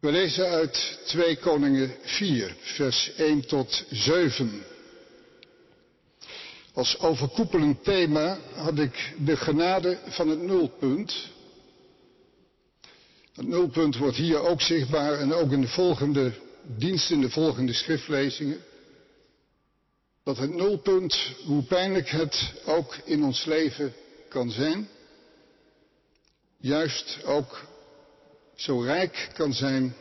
We lezen uit 2 Koningen 4, vers 1 tot 7. Als overkoepelend thema had ik de genade van het nulpunt. Het nulpunt wordt hier ook zichtbaar en ook in de volgende dienst, in de volgende schriftlezingen. Dat het nulpunt, hoe pijnlijk het ook in ons leven kan zijn, juist ook zo rijk kan zijn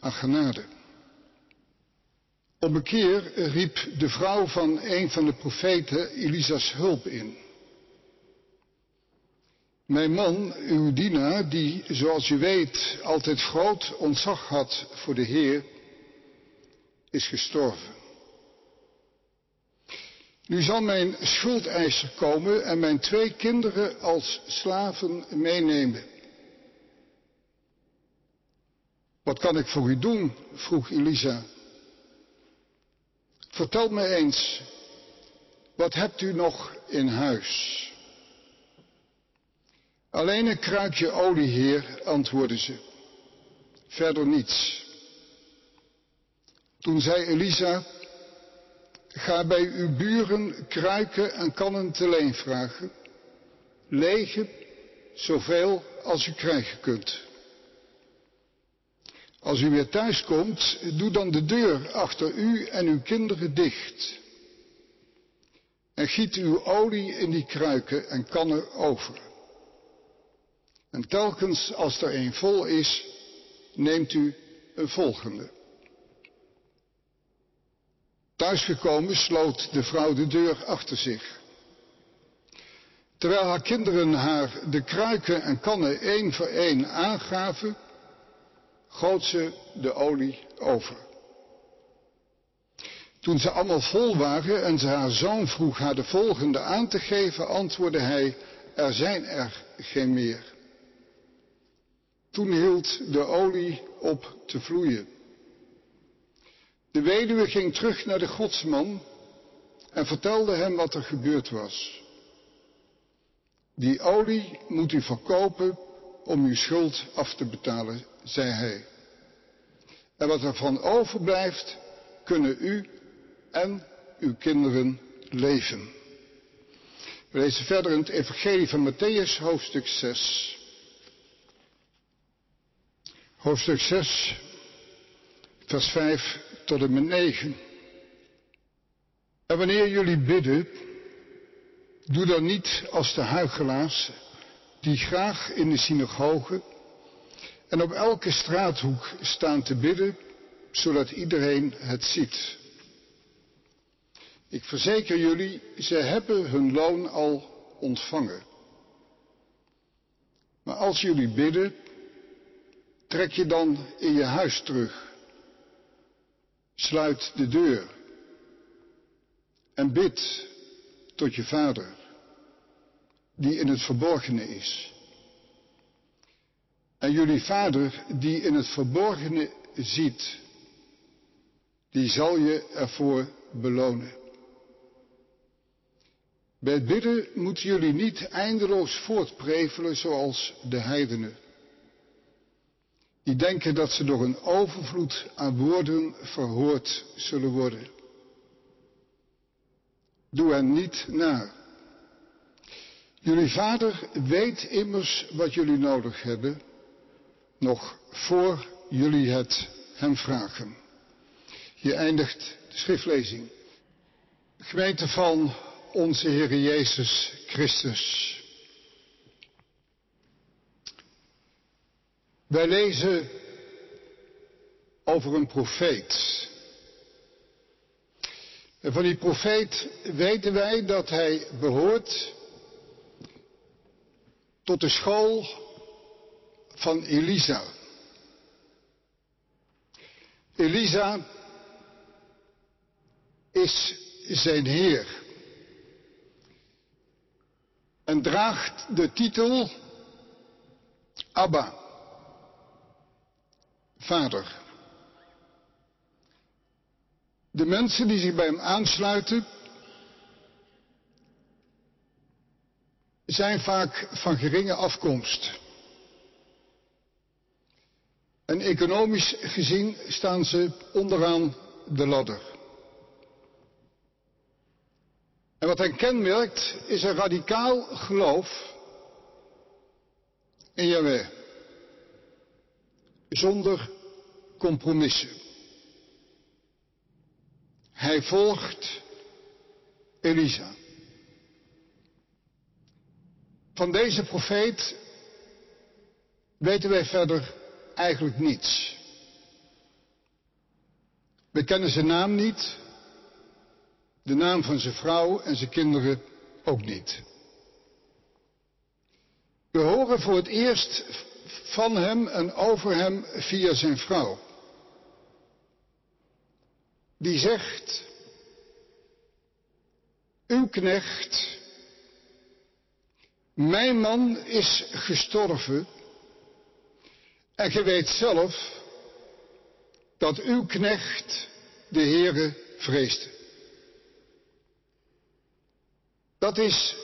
aan genade. Op een keer riep de vrouw van een van de profeten Elisa's hulp in. Mijn man, uw dienaar, die, zoals u weet, altijd groot ontzag had voor de Heer, is gestorven. Nu zal mijn schuldeiser komen en mijn twee kinderen als slaven meenemen. Wat kan ik voor u doen? vroeg Elisa. Vertel me eens, wat hebt u nog in huis? Alleen een kruikje olie, heer, antwoordde ze. Verder niets. Toen zei Elisa, ga bij uw buren kruiken en kannen te leen vragen. Lege, zoveel als u krijgen kunt. Als u weer thuis komt, doe dan de deur achter u en uw kinderen dicht. En giet uw olie in die kruiken en kannen over. En telkens als er een vol is, neemt u een volgende. Thuisgekomen sloot de vrouw de deur achter zich. Terwijl haar kinderen haar de kruiken en kannen één voor één aangaven, goot ze de olie over. Toen ze allemaal vol waren en ze haar zoon vroeg haar de volgende aan te geven, antwoordde hij, er zijn er geen meer. Toen hield de olie op te vloeien. De weduwe ging terug naar de godsman en vertelde hem wat er gebeurd was. Die olie moet u verkopen om uw schuld af te betalen, zei hij. En wat er van overblijft, kunnen u en uw kinderen leven. We lezen verder in het Evangelie van Matthäus, hoofdstuk 6. Hoofdstuk 6, vers 5 tot en met 9. En wanneer jullie bidden, doe dan niet als de huigelaars, die graag in de synagoge en op elke straathoek staan te bidden, zodat iedereen het ziet. Ik verzeker jullie, ze hebben hun loon al ontvangen. Maar als jullie bidden, trek je dan in je huis terug. Sluit de deur en bid tot je vader, die in het verborgene is. En jullie vader, die in het verborgene ziet, die zal je ervoor belonen. Bij het bidden moeten jullie niet eindeloos voortprevelen zoals de heidenen. Die denken dat ze door een overvloed aan woorden verhoord zullen worden. Doe hen niet na. Jullie vader weet immers wat jullie nodig hebben nog voor jullie het hem vragen. Hier eindigt de schriftlezing. Gemeente van onze Heer Jezus Christus. Wij lezen over een profeet. En van die profeet weten wij dat hij behoort tot de school van Elisa. Elisa is zijn Heer en draagt de titel Abba, Vader. De mensen die zich bij hem aansluiten zijn vaak van geringe afkomst. En economisch gezien staan ze onderaan de ladder. En wat hen kenmerkt is een radicaal geloof in Yahweh. Zonder compromissen. Hij volgt Elisa. Van deze profeet weten wij verder eigenlijk niets. We kennen zijn naam niet, de naam van zijn vrouw en zijn kinderen ook niet. We horen voor het eerst van hem en over hem via zijn vrouw. Die zegt, uw knecht, mijn man is gestorven en ge weet zelf dat uw knecht de Heere vreesde. Dat is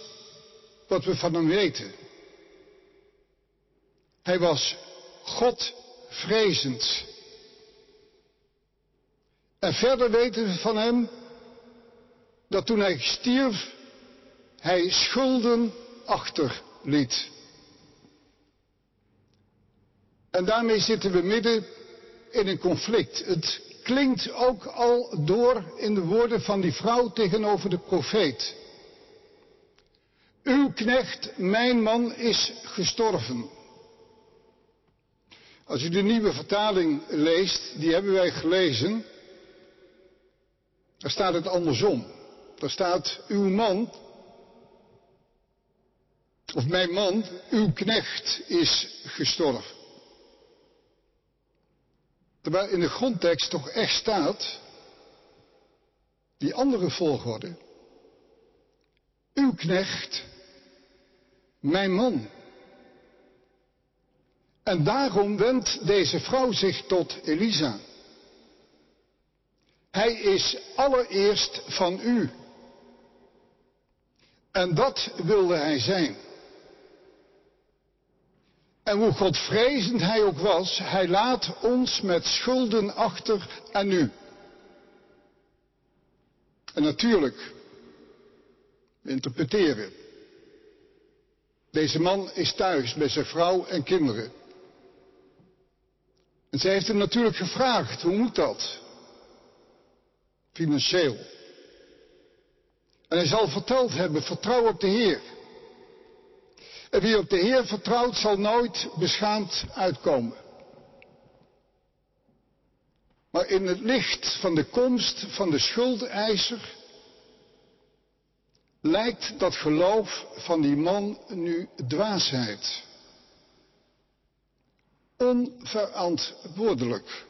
wat we van hem weten. Hij was Godvrezend. En verder weten we van hem dat toen hij stierf, hij schulden achterliet. En daarmee zitten we midden in een conflict. Het klinkt ook al door in de woorden van die vrouw tegenover de profeet. Uw knecht, mijn man, is gestorven. Als u de nieuwe vertaling leest, die hebben wij gelezen, daar staat het andersom. Daar staat uw man, of mijn man, uw knecht is gestorven. Terwijl in de grondtekst toch echt staat, die andere volgorde, uw knecht, mijn man. En daarom wendt deze vrouw zich tot Elisa. Hij is allereerst van u. En dat wilde hij zijn. En hoe godvrezend hij ook was, hij laat ons met schulden achter en nu. En natuurlijk, we interpreteren. Deze man is thuis met zijn vrouw en kinderen. En zij heeft hem natuurlijk gevraagd, hoe moet dat? Financieel. En hij zal verteld hebben, vertrouw op de Heer. Wie op de Heer vertrouwt, zal nooit beschaamd uitkomen. Maar in het licht van de komst van de schuldeiser lijkt dat geloof van die man nu dwaasheid. Onverantwoordelijk.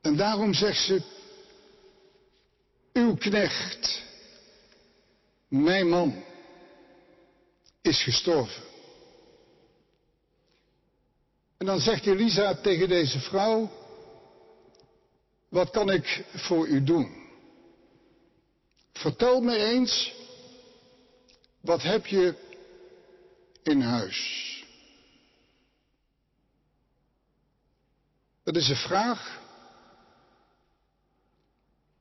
En daarom zegt ze, uw knecht, mijn man is gestorven. En dan zegt Elisa tegen deze vrouw, wat kan ik voor u doen? Vertel me eens, wat heb je in huis? Dat is een vraag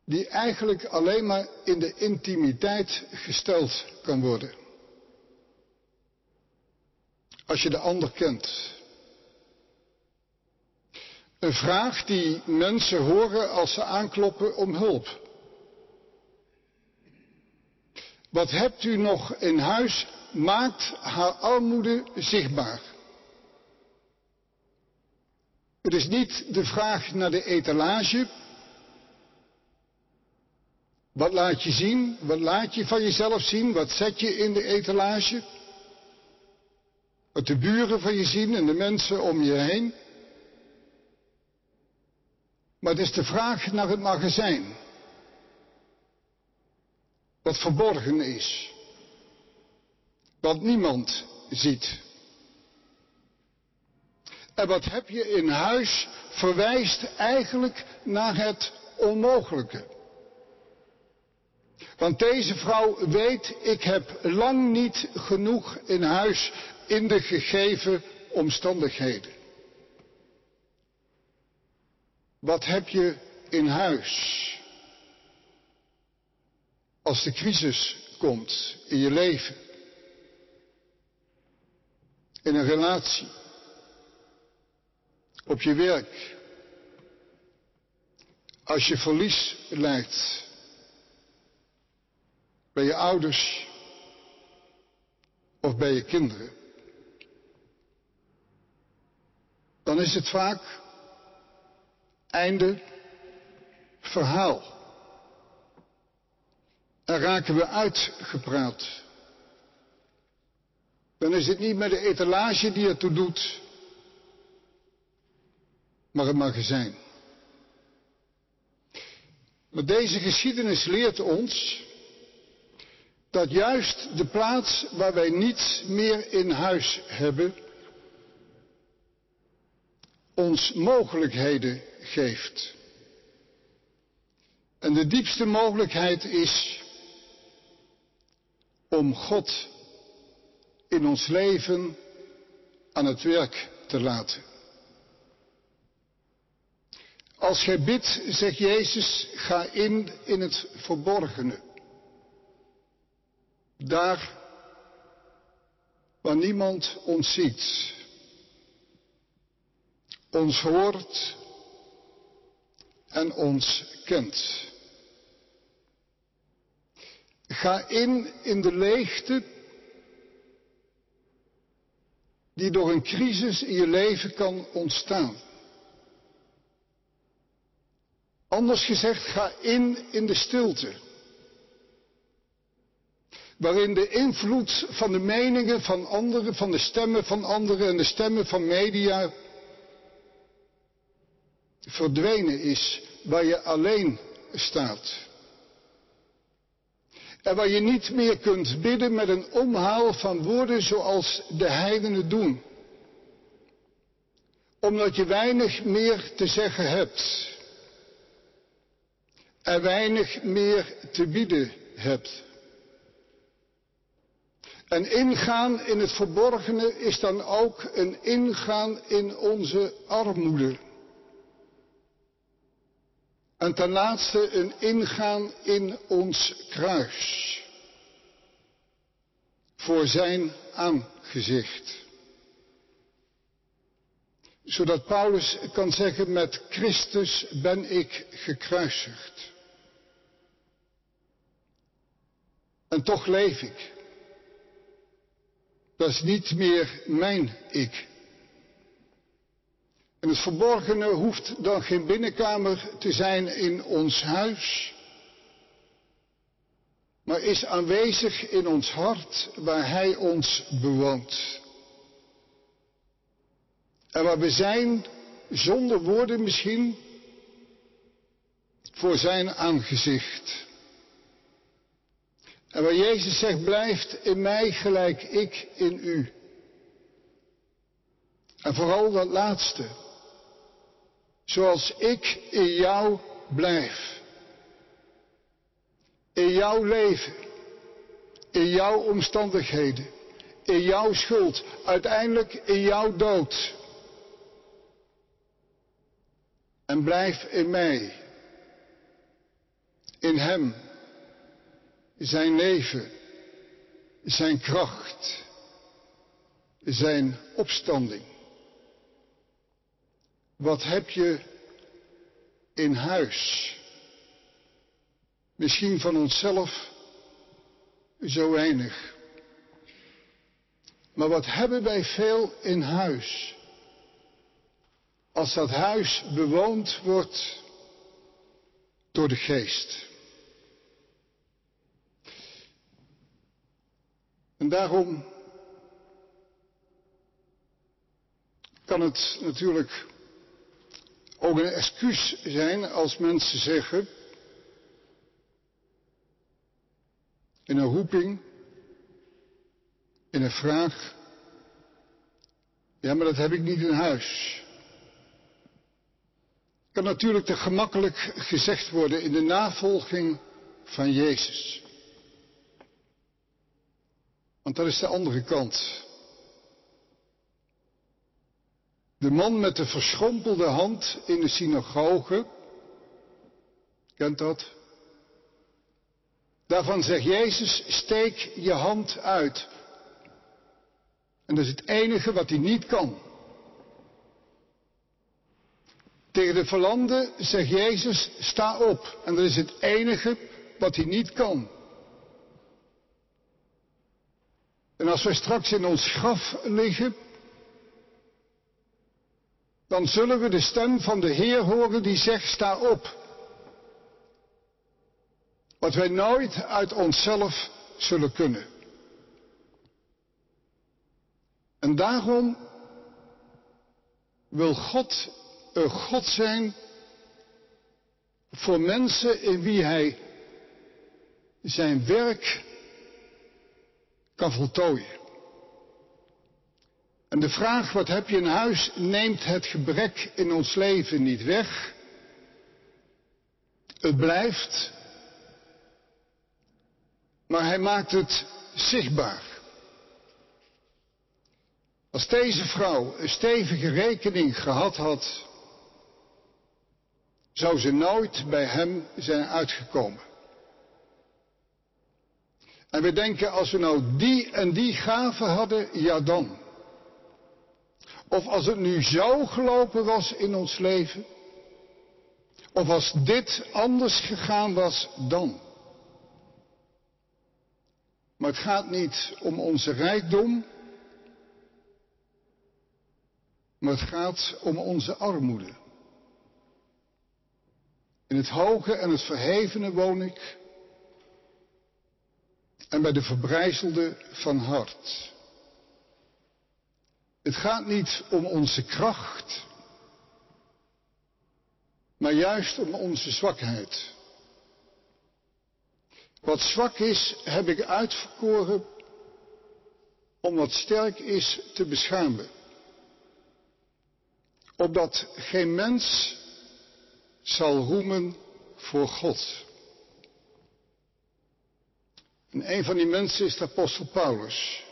die eigenlijk alleen maar in de intimiteit gesteld kan worden. Als je de ander kent. Een vraag die mensen horen als ze aankloppen om hulp. Wat hebt u nog in huis maakt haar armoede zichtbaar. Het is niet de vraag naar de etalage. Wat laat je zien? Wat laat je van jezelf zien? Wat zet je in de etalage? Wat de buren van je zien en de mensen om je heen. Maar het is de vraag naar het magazijn. Wat verborgen is. Wat niemand ziet. En wat heb je in huis verwijst eigenlijk naar het onmogelijke. Want deze vrouw weet, ik heb lang niet genoeg in huis in de gegeven omstandigheden. Wat heb je in huis? Als de crisis komt in je leven, in een relatie, op je werk, als je verlies lijdt bij je ouders of bij je kinderen, dan is het vaak einde verhaal. En raken we uitgepraat. Dan is het niet meer de etalage die ertoe doet, maar het magazijn. Maar deze geschiedenis leert ons dat juist de plaats waar wij niets meer in huis hebben, ons mogelijkheden geeft. En de diepste mogelijkheid is om God in ons leven aan het werk te laten. Als gij bidt, zegt Jezus, ga in in het verborgene. Daar waar niemand ons ziet, ons hoort en ons kent. Ga in in de leegte die door een crisis in je leven kan ontstaan. Anders gezegd, ga in in de stilte. Waarin de invloed van de meningen van anderen, van de stemmen van anderen en de stemmen van media verdwenen is. Waar je alleen staat. En waar je niet meer kunt bidden met een omhaal van woorden zoals de heidenen doen. Omdat je weinig meer te zeggen hebt er weinig meer te bieden hebt. En ingaan in het verborgene is dan ook een ingaan in onze armoede. En ten laatste een ingaan in ons kruis. Voor zijn aangezicht. Zodat Paulus kan zeggen, met Christus ben ik gekruisigd. En toch leef ik. Dat is niet meer mijn ik. En het verborgene hoeft dan geen binnenkamer te zijn in ons huis, maar is aanwezig in ons hart waar Hij ons bewoont. En waar we zijn, zonder woorden misschien, voor Zijn aangezicht. En waar Jezus zegt, blijft in mij gelijk ik in u. En vooral dat laatste. Zoals ik in jou blijf. In jouw leven. In jouw omstandigheden. In jouw schuld. Uiteindelijk in jouw dood. En blijf in mij. In Hem zijn leven, zijn kracht, zijn opstanding. Wat heb je in huis? Misschien van onszelf zo weinig. Maar wat hebben wij veel in huis? Als dat huis bewoond wordt door de geest. En daarom kan het natuurlijk ook een excuus zijn als mensen zeggen, in een roeping, in een vraag, ja maar dat heb ik niet in huis. Kan natuurlijk te gemakkelijk gezegd worden in de navolging van Jezus. Want dat is de andere kant. De man met de verschrompelde hand in de synagoge. Kent dat? Daarvan zegt Jezus, steek je hand uit. En dat is het enige wat hij niet kan. Tegen de verlanden zegt Jezus, sta op. En dat is het enige wat hij niet kan. En als wij straks in ons graf liggen, dan zullen we de stem van de Heer horen die zegt, sta op. Wat wij nooit uit onszelf zullen kunnen. En daarom wil God een God zijn voor mensen in wie Hij zijn werk kan voltooien. En de vraag, wat heb je in huis, neemt het gebrek in ons leven niet weg. Het blijft, maar hij maakt het zichtbaar. Als deze vrouw een stevige rekening gehad had, zou ze nooit bij hem zijn uitgekomen. En we denken, als we nou die en die gaven hadden, ja dan. Of als het nu zo gelopen was in ons leven. Of als dit anders gegaan was dan. Maar het gaat niet om onze rijkdom. Maar het gaat om onze armoede. In het hoge en het verhevene woon ik. En bij de verbrijzelde van hart. Het gaat niet om onze kracht, maar juist om onze zwakheid. Wat zwak is, heb ik uitverkoren om wat sterk is te beschermen. Opdat geen mens zal roemen voor God. En een van die mensen is de apostel Paulus.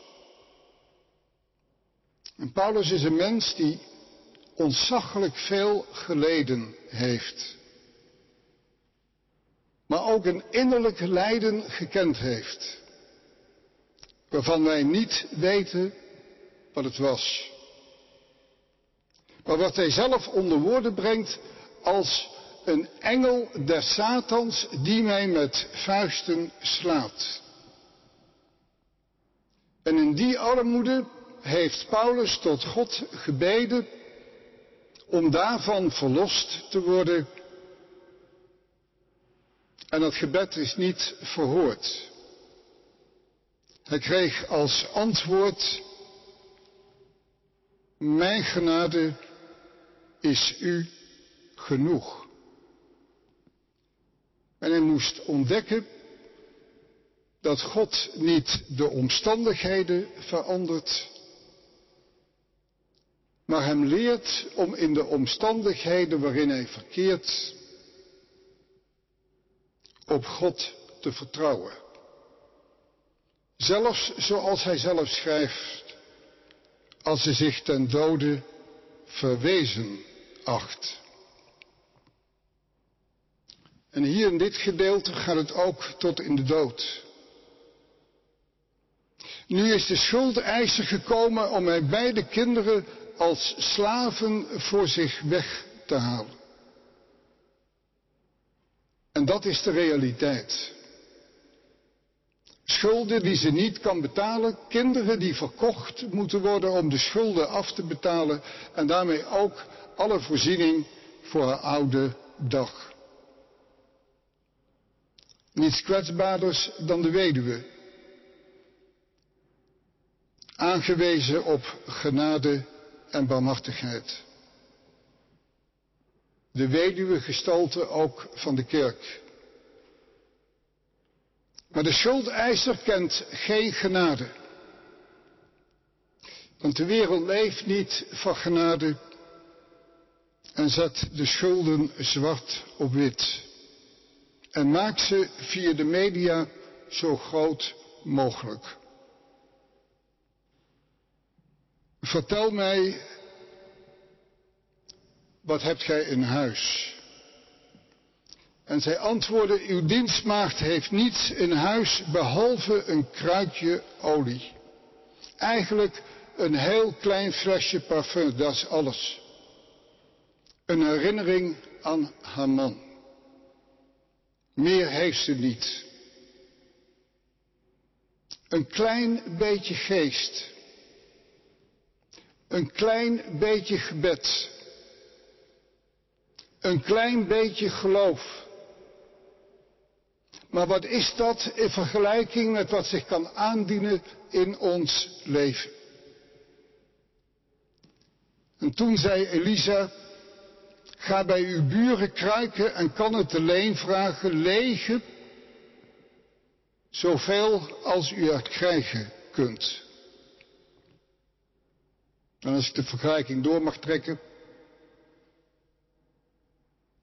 En Paulus is een mens die ontzaglijk veel geleden heeft. Maar ook een innerlijk lijden gekend heeft. Waarvan wij niet weten wat het was. Maar wat hij zelf onder woorden brengt als een engel des Satans die mij met vuisten slaat. En in die armoede heeft Paulus tot God gebeden om daarvan verlost te worden. En dat gebed is niet verhoord. Hij kreeg als antwoord, mijn genade is u genoeg. En hij moest ontdekken dat God niet de omstandigheden verandert, maar hem leert om in de omstandigheden waarin hij verkeert op God te vertrouwen. Zelfs zoals hij zelf schrijft, als ze zich ten dode verwezen acht. En hier in dit gedeelte gaat het ook tot in de dood. Nu is de schuldeiser gekomen om mijn beide kinderen als slaven voor zich weg te halen. En dat is de realiteit. Schulden die ze niet kan betalen, kinderen die verkocht moeten worden om de schulden af te betalen en daarmee ook alle voorziening voor haar oude dag. Niets kwetsbaarders dan de weduwe, aangewezen op genade en barmhartigheid. De weduwe gestalte ook van de kerk. Maar de schuldeiser kent geen genade. Want de wereld leeft niet van genade en zet de schulden zwart op wit. En maakt ze via de media zo groot mogelijk. Vertel mij wat hebt gij in huis? En zij antwoordde, uw dienstmaagd heeft niets in huis behalve een kruikje olie. Eigenlijk een heel klein flesje parfum, dat is alles. Een herinnering aan haar man. Meer heeft ze niet. Een klein beetje geest. Een klein beetje gebed. Een klein beetje geloof. Maar wat is dat in vergelijking met wat zich kan aandienen in ons leven? En toen zei Elisa, ga bij uw buren kruiken en kan het alleen vragen, lege, zoveel als u er krijgen kunt. En als ik de vergelijking door mag trekken,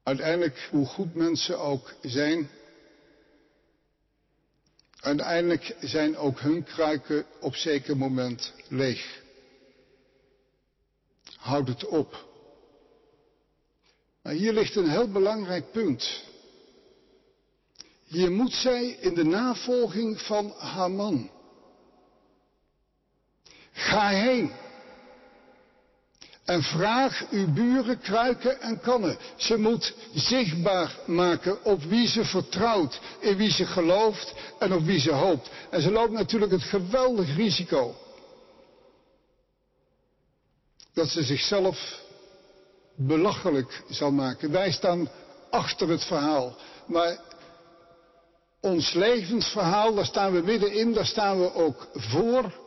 uiteindelijk hoe goed mensen ook zijn, uiteindelijk zijn ook hun kruiken op zeker moment leeg. Houd het op. Maar hier ligt een heel belangrijk punt. Hier moet zij in de navolging van haar man. Ga heen. En vraag uw buren kruiken en kannen. Ze moet zichtbaar maken op wie ze vertrouwt, in wie ze gelooft en op wie ze hoopt. En ze loopt natuurlijk het geweldig risico dat ze zichzelf belachelijk zal maken. Wij staan achter het verhaal. Maar ons levensverhaal, daar staan we middenin, daar staan we ook voor.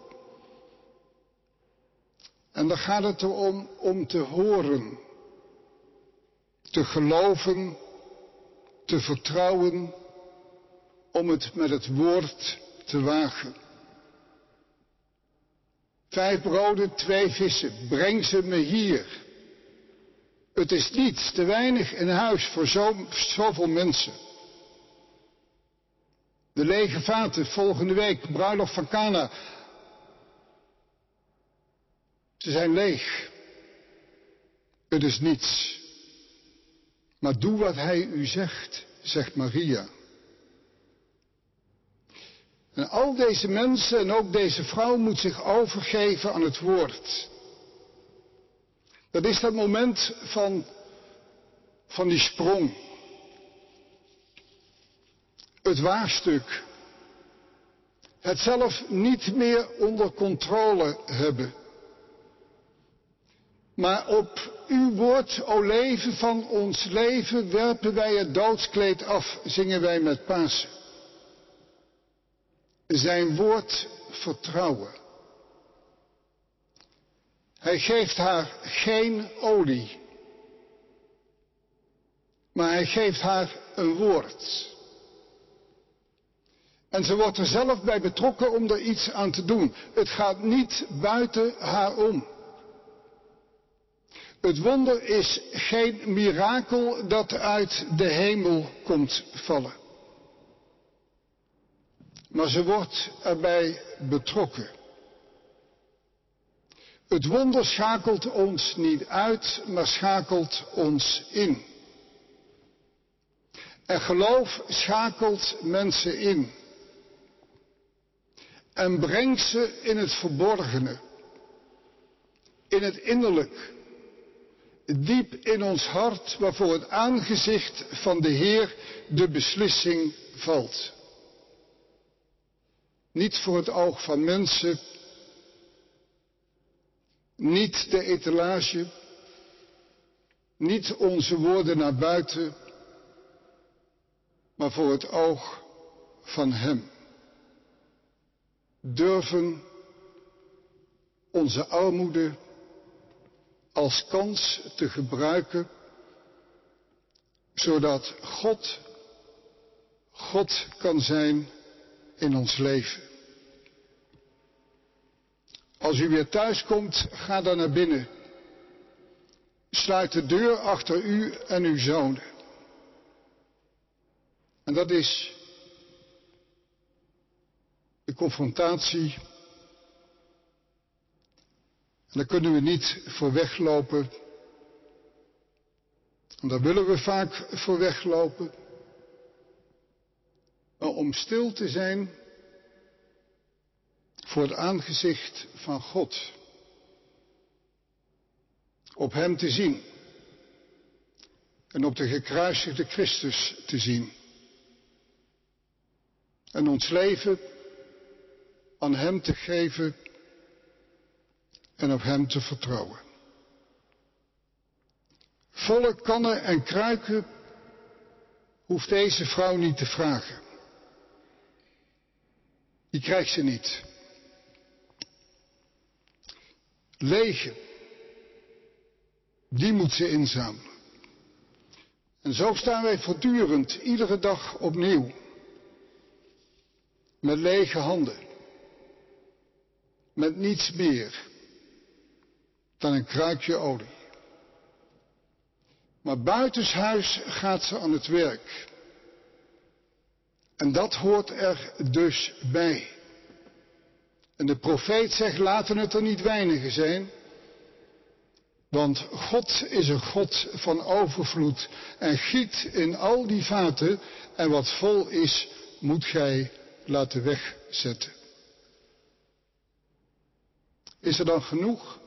En dan gaat het erom om te horen, te geloven, te vertrouwen, om het met het woord te wagen. Vijf broden, twee vissen, breng ze me hier. Het is niets, te weinig in huis voor zo, zoveel mensen. De lege vaten volgende week, bruiloft van Cana. Ze zijn leeg. Het is niets. Maar doe wat hij u zegt, zegt Maria. En al deze mensen en ook deze vrouw moet zich overgeven aan het woord. Dat is dat moment van, van die sprong. Het waarstuk. Het zelf niet meer onder controle hebben. Maar op uw woord, o leven van ons leven, werpen wij het doodskleed af, zingen wij met Pasen zijn woord vertrouwen. Hij geeft haar geen olie, maar hij geeft haar een woord. En ze wordt er zelf bij betrokken om er iets aan te doen. Het gaat niet buiten haar om. Het wonder is geen mirakel dat uit de hemel komt vallen. Maar ze wordt erbij betrokken. Het wonder schakelt ons niet uit, maar schakelt ons in. En geloof schakelt mensen in. En brengt ze in het verborgene. In het innerlijk. Diep in ons hart, waarvoor het aangezicht van de Heer de beslissing valt. Niet voor het oog van mensen. Niet de etalage. Niet onze woorden naar buiten. Maar voor het oog van Hem. Durven onze armoede als kans te gebruiken, zodat God God kan zijn in ons leven. Als u weer thuis komt, ga dan naar binnen. Sluit de deur achter u en uw zonen. En dat is de confrontatie. En daar kunnen we niet voor weglopen. En daar willen we vaak voor weglopen. Maar om stil te zijn voor het aangezicht van God. Op Hem te zien. En op de gekruisigde Christus te zien. En ons leven aan Hem te geven en op Hem te vertrouwen. Volle kannen en kruiken hoeft deze vrouw niet te vragen. Die krijgt ze niet. Lege, die moet ze inzamelen. En zo staan wij voortdurend, iedere dag opnieuw, met lege handen, met niets meer dan een kruikje olie. Maar buitenshuis gaat ze aan het werk. En dat hoort er dus bij. En de profeet zegt, laten het er niet weinigen zijn. Want God is een God van overvloed en giet in al die vaten en wat vol is, moet gij laten wegzetten. Is er dan genoeg?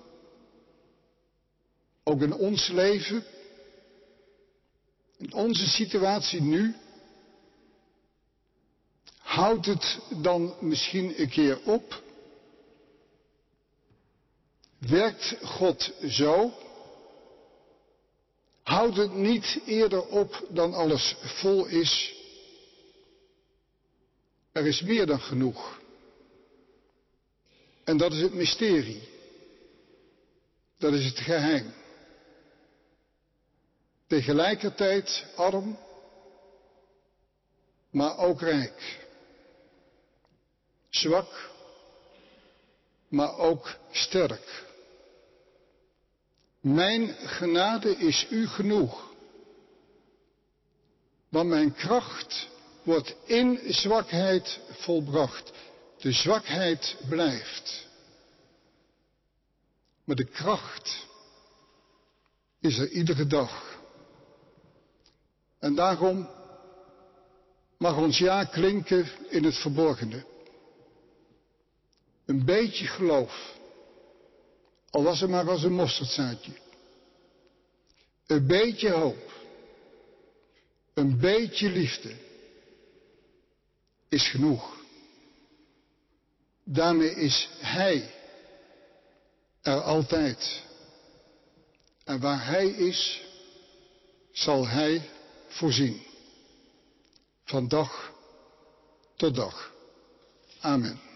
Ook in ons leven? In onze situatie nu? Houdt het dan misschien een keer op? Werkt God zo? Houdt het niet eerder op dan alles vol is? Er is meer dan genoeg. En dat is het mysterie. Dat is het geheim. Tegelijkertijd arm, maar ook rijk. Zwak, maar ook sterk. Mijn genade is u genoeg. Want mijn kracht wordt in zwakheid volbracht. De zwakheid blijft. Maar de kracht is er iedere dag. En daarom mag ons ja klinken in het verborgene. Een beetje geloof al was het maar als een mosterdzaadje. Een beetje hoop. Een beetje liefde. Is genoeg. Daarmee is Hij er altijd. En waar Hij is, zal Hij voorzien. Van dag tot dag. Amen.